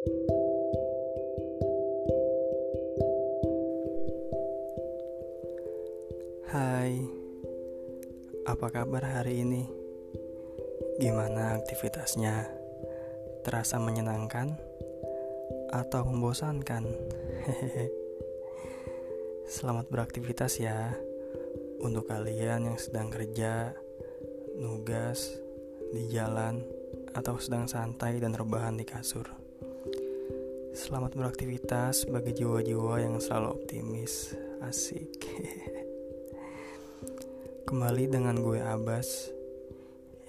Hai, apa kabar hari ini? Gimana aktivitasnya? Terasa menyenangkan atau membosankan? Selamat beraktivitas ya untuk kalian yang sedang kerja, nugas, di jalan, atau sedang santai dan rebahan di kasur. Selamat beraktivitas bagi jiwa-jiwa yang selalu optimis. Asik. Kembali dengan gue Abbas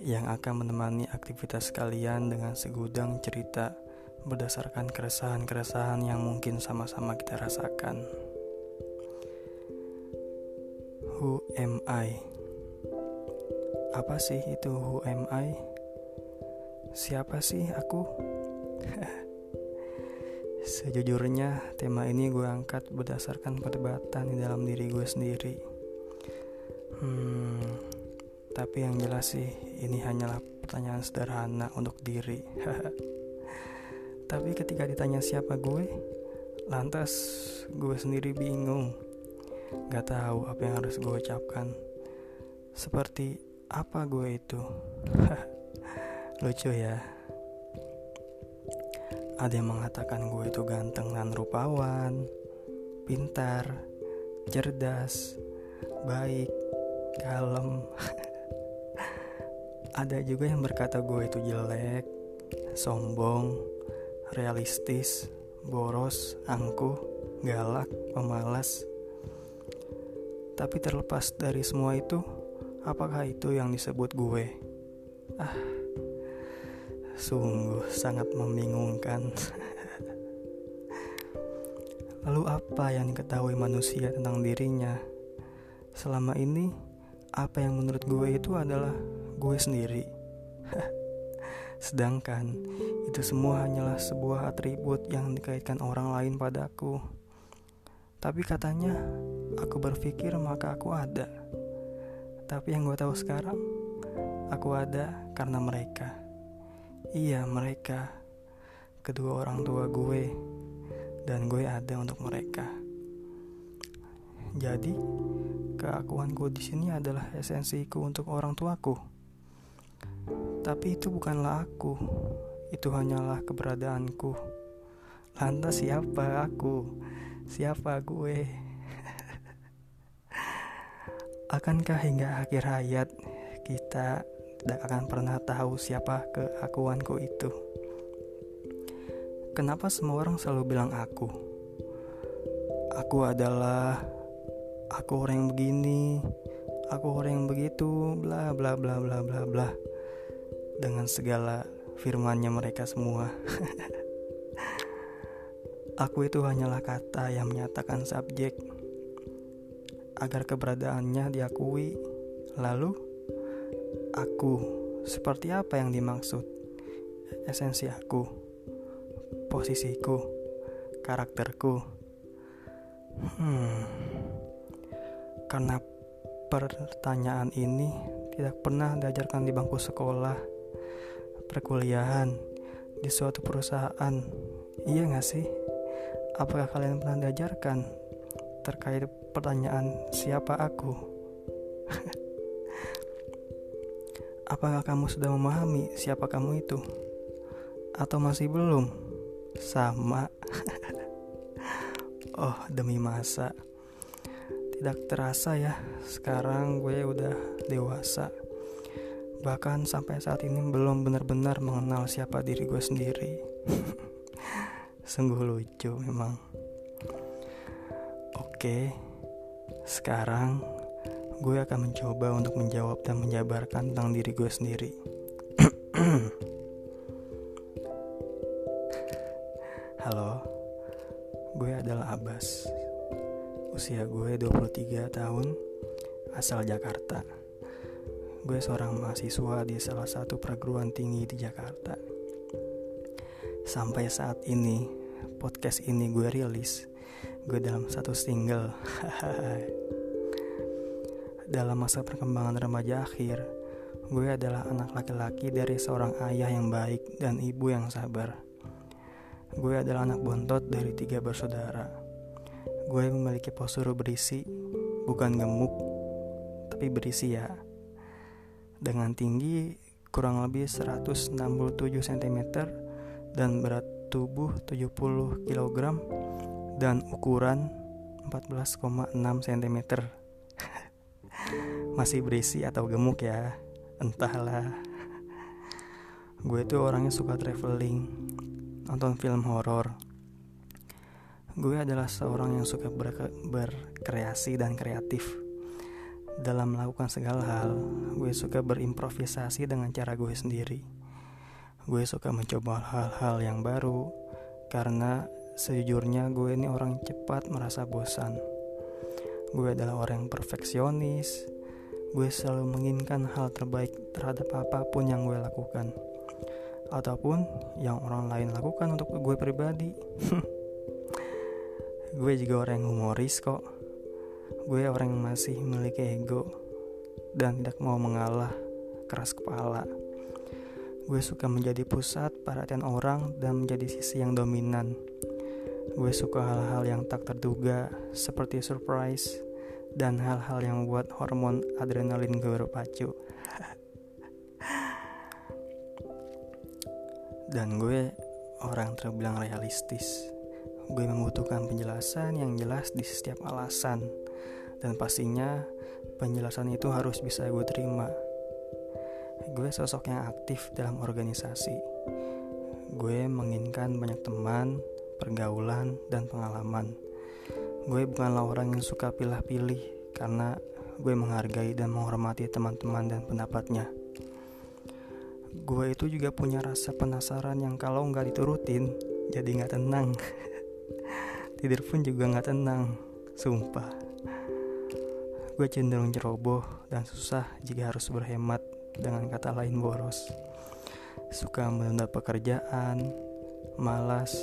yang akan menemani aktivitas kalian dengan segudang cerita berdasarkan keresahan-keresahan yang mungkin sama-sama kita rasakan. Who am I? Apa sih itu who am I? Siapa sih aku? Sejujurnya, tema ini gue angkat berdasarkan perdebatan di dalam diri gue sendiri. Hmm, tapi yang jelas sih, ini hanyalah pertanyaan sederhana untuk diri. tapi ketika ditanya siapa gue, lantas gue sendiri bingung. Gak tahu apa yang harus gue ucapkan. Seperti apa gue itu? Lucu ya. Ada yang mengatakan gue itu ganteng dan rupawan, pintar, cerdas, baik, kalem. Ada juga yang berkata gue itu jelek, sombong, realistis, boros, angkuh, galak, pemalas. Tapi terlepas dari semua itu, apakah itu yang disebut gue? Ah, Sungguh sangat membingungkan. Lalu apa yang diketahui manusia tentang dirinya? Selama ini, apa yang menurut gue itu adalah gue sendiri. Sedangkan itu semua hanyalah sebuah atribut yang dikaitkan orang lain padaku. Tapi katanya, aku berpikir maka aku ada. Tapi yang gue tahu sekarang, aku ada karena mereka. Iya, mereka kedua orang tua gue dan gue ada untuk mereka. Jadi, keakuanku di sini adalah esensiku untuk orang tuaku. Tapi itu bukanlah aku, itu hanyalah keberadaanku. Lantas siapa aku? Siapa gue? Akankah hingga akhir hayat kita tidak akan pernah tahu siapa keakuanku itu. Kenapa semua orang selalu bilang aku? Aku adalah aku orang yang begini, aku orang yang begitu, bla bla bla bla bla bla. Dengan segala firmannya mereka semua. aku itu hanyalah kata yang menyatakan subjek agar keberadaannya diakui. Lalu aku. Seperti apa yang dimaksud esensi aku posisiku karakterku? Hmm karena pertanyaan ini tidak pernah diajarkan di bangku sekolah perkuliahan di suatu perusahaan. Iya gak sih? Apakah kalian pernah diajarkan terkait pertanyaan siapa aku Apakah kamu sudah memahami siapa kamu itu? Atau masih belum? Sama. oh, demi masa. Tidak terasa ya, sekarang gue udah dewasa. Bahkan sampai saat ini belum benar-benar mengenal siapa diri gue sendiri. Sungguh lucu memang. Oke, sekarang gue akan mencoba untuk menjawab dan menjabarkan tentang diri gue sendiri. Halo, gue adalah Abbas. Usia gue 23 tahun, asal Jakarta. Gue seorang mahasiswa di salah satu perguruan tinggi di Jakarta. Sampai saat ini, podcast ini gue rilis, gue dalam satu single. dalam masa perkembangan remaja akhir, gue adalah anak laki-laki dari seorang ayah yang baik dan ibu yang sabar. Gue adalah anak bontot dari tiga bersaudara. Gue memiliki postur berisi, bukan gemuk, tapi berisi ya. Dengan tinggi kurang lebih 167 cm dan berat tubuh 70 kg dan ukuran 14,6 cm. Masih berisi atau gemuk ya? Entahlah. Gue tuh orangnya suka traveling, nonton film horor. Gue adalah seorang yang suka ber berkreasi dan kreatif. Dalam melakukan segala hal, gue suka berimprovisasi dengan cara gue sendiri. Gue suka mencoba hal-hal yang baru karena sejujurnya gue ini orang cepat merasa bosan. Gue adalah orang yang perfeksionis. Gue selalu menginginkan hal terbaik terhadap apa pun yang gue lakukan ataupun yang orang lain lakukan untuk gue pribadi. gue juga orang yang humoris kok. Gue orang yang masih memiliki ego dan tidak mau mengalah keras kepala. Gue suka menjadi pusat perhatian orang dan menjadi sisi yang dominan. Gue suka hal-hal yang tak terduga seperti surprise dan hal-hal yang membuat hormon adrenalin gue berpacu. Dan gue orang terbilang realistis. Gue membutuhkan penjelasan yang jelas di setiap alasan. Dan pastinya penjelasan itu harus bisa gue terima. Gue sosok yang aktif dalam organisasi. Gue menginginkan banyak teman, pergaulan, dan pengalaman. Gue bukanlah orang yang suka pilih-pilih karena gue menghargai dan menghormati teman-teman dan pendapatnya. Gue itu juga punya rasa penasaran yang kalau nggak diturutin jadi nggak tenang. Tidur pun juga nggak tenang sumpah. Gue cenderung ceroboh dan susah jika harus berhemat dengan kata lain boros. Suka menunda pekerjaan malas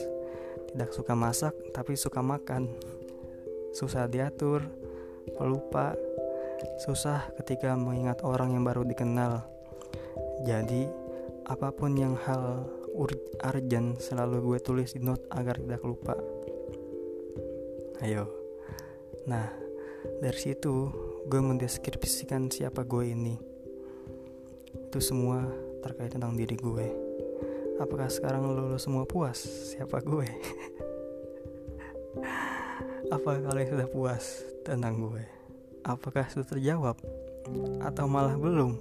tidak suka masak tapi suka makan susah diatur pelupa susah ketika mengingat orang yang baru dikenal jadi, apa pun yang hal urgent selalu gue tulis di note agar tidak lupa. Ayo. Nah, dari situ gue mendeskripsikan siapa gue ini. Itu semua terkait tentang diri gue. Apakah sekarang lo, lo semua puas siapa gue? Apa kalian sudah puas tentang gue? Apakah sudah terjawab? Atau malah belum?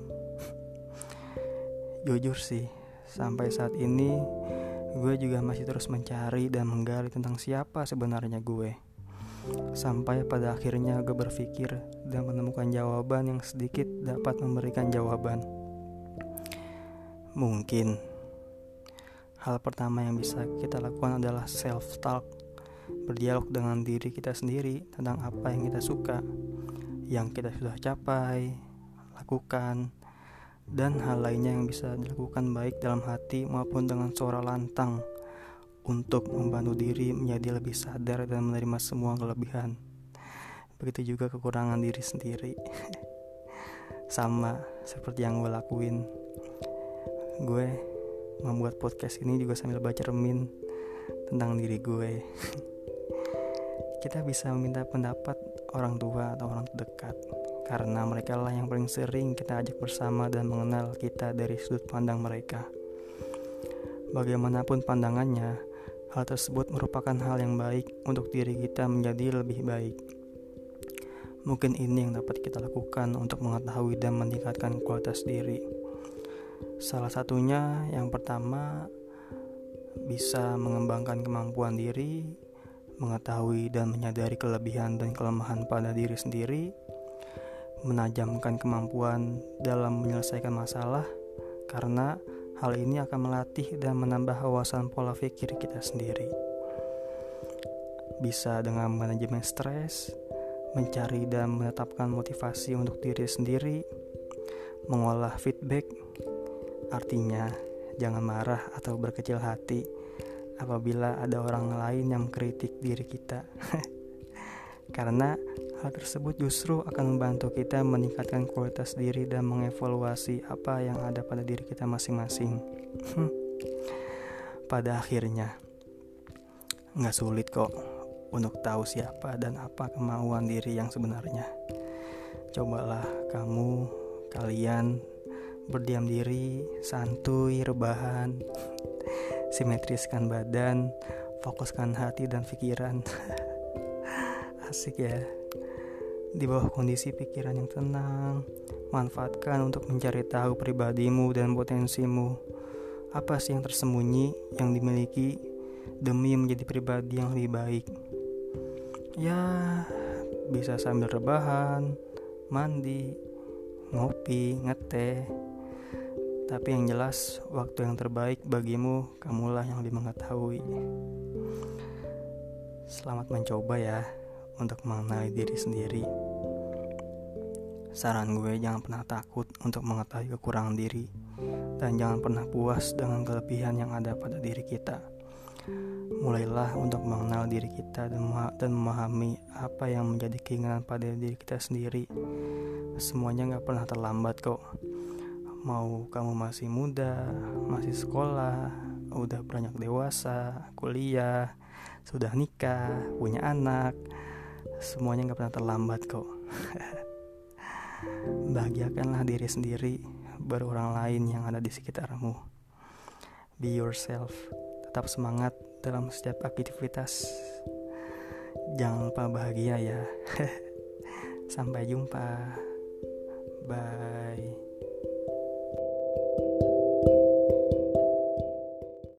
Jujur sih, sampai saat ini gue juga masih terus mencari dan menggali tentang siapa sebenarnya gue. Sampai pada akhirnya gue berpikir dan menemukan jawaban yang sedikit dapat memberikan jawaban. Mungkin hal pertama yang bisa kita lakukan adalah self-talk, berdialog dengan diri kita sendiri tentang apa yang kita suka, yang kita sudah capai, lakukan, dan hal lainnya yang bisa dilakukan baik dalam hati maupun dengan suara lantang untuk membantu diri menjadi lebih sadar dan menerima semua kelebihan. Begitu juga kekurangan diri sendiri. Sama seperti yang gue lakuin. Gue membuat podcast ini juga sambil baca remin tentang diri gue. Kita bisa meminta pendapat orang tua atau orang terdekat karena mereka lah yang paling sering kita ajak bersama dan mengenal kita dari sudut pandang mereka. Bagaimanapun pandangannya, hal tersebut merupakan hal yang baik untuk diri kita menjadi lebih baik. Mungkin ini yang dapat kita lakukan untuk mengetahui dan meningkatkan kualitas diri. Salah satunya yang pertama bisa mengembangkan kemampuan diri, mengetahui dan menyadari kelebihan dan kelemahan pada diri sendiri, menajamkan kemampuan dalam menyelesaikan masalah karena hal ini akan melatih dan menambah wawasan pola pikir kita sendiri. Bisa dengan manajemen stres, mencari dan menetapkan motivasi untuk diri sendiri, mengolah feedback, artinya jangan marah atau berkecil hati apabila ada orang lain yang mengkritik diri kita. Karena Hal tersebut justru akan membantu kita meningkatkan kualitas diri dan mengevaluasi apa yang ada pada diri kita masing-masing. pada akhirnya, Nggak sulit kok untuk tahu siapa dan apa kemauan diri yang sebenarnya. Cobalah kamu, kalian berdiam diri, santuy, rebahan, simetriskan badan, fokuskan hati dan pikiran. Asik ya. Di bawah kondisi pikiran yang tenang, manfaatkan untuk mencari tahu pribadimu dan potensimu. Apa sih yang tersembunyi yang dimiliki demi menjadi pribadi yang lebih baik? Ya, bisa sambil rebahan, mandi, ngopi, ngeteh. Tapi yang jelas, waktu yang terbaik bagimu, kamulah yang lebih mengetahui. Selamat mencoba ya untuk mengenali diri sendiri. Saran gue jangan pernah takut untuk mengetahui kekurangan diri dan jangan pernah puas dengan kelebihan yang ada pada diri kita. Mulailah untuk mengenal diri kita dan memahami apa yang menjadi keinginan pada diri kita sendiri. Semuanya gak pernah terlambat kok. Mau kamu masih muda, masih sekolah, udah banyak dewasa, kuliah, sudah nikah, punya anak, semuanya gak pernah terlambat kok. Bahagiakanlah diri sendiri baru orang lain yang ada di sekitarmu. Be yourself tetap semangat dalam setiap aktivitas. Jangan lupa bahagia ya. Sampai jumpa. Bye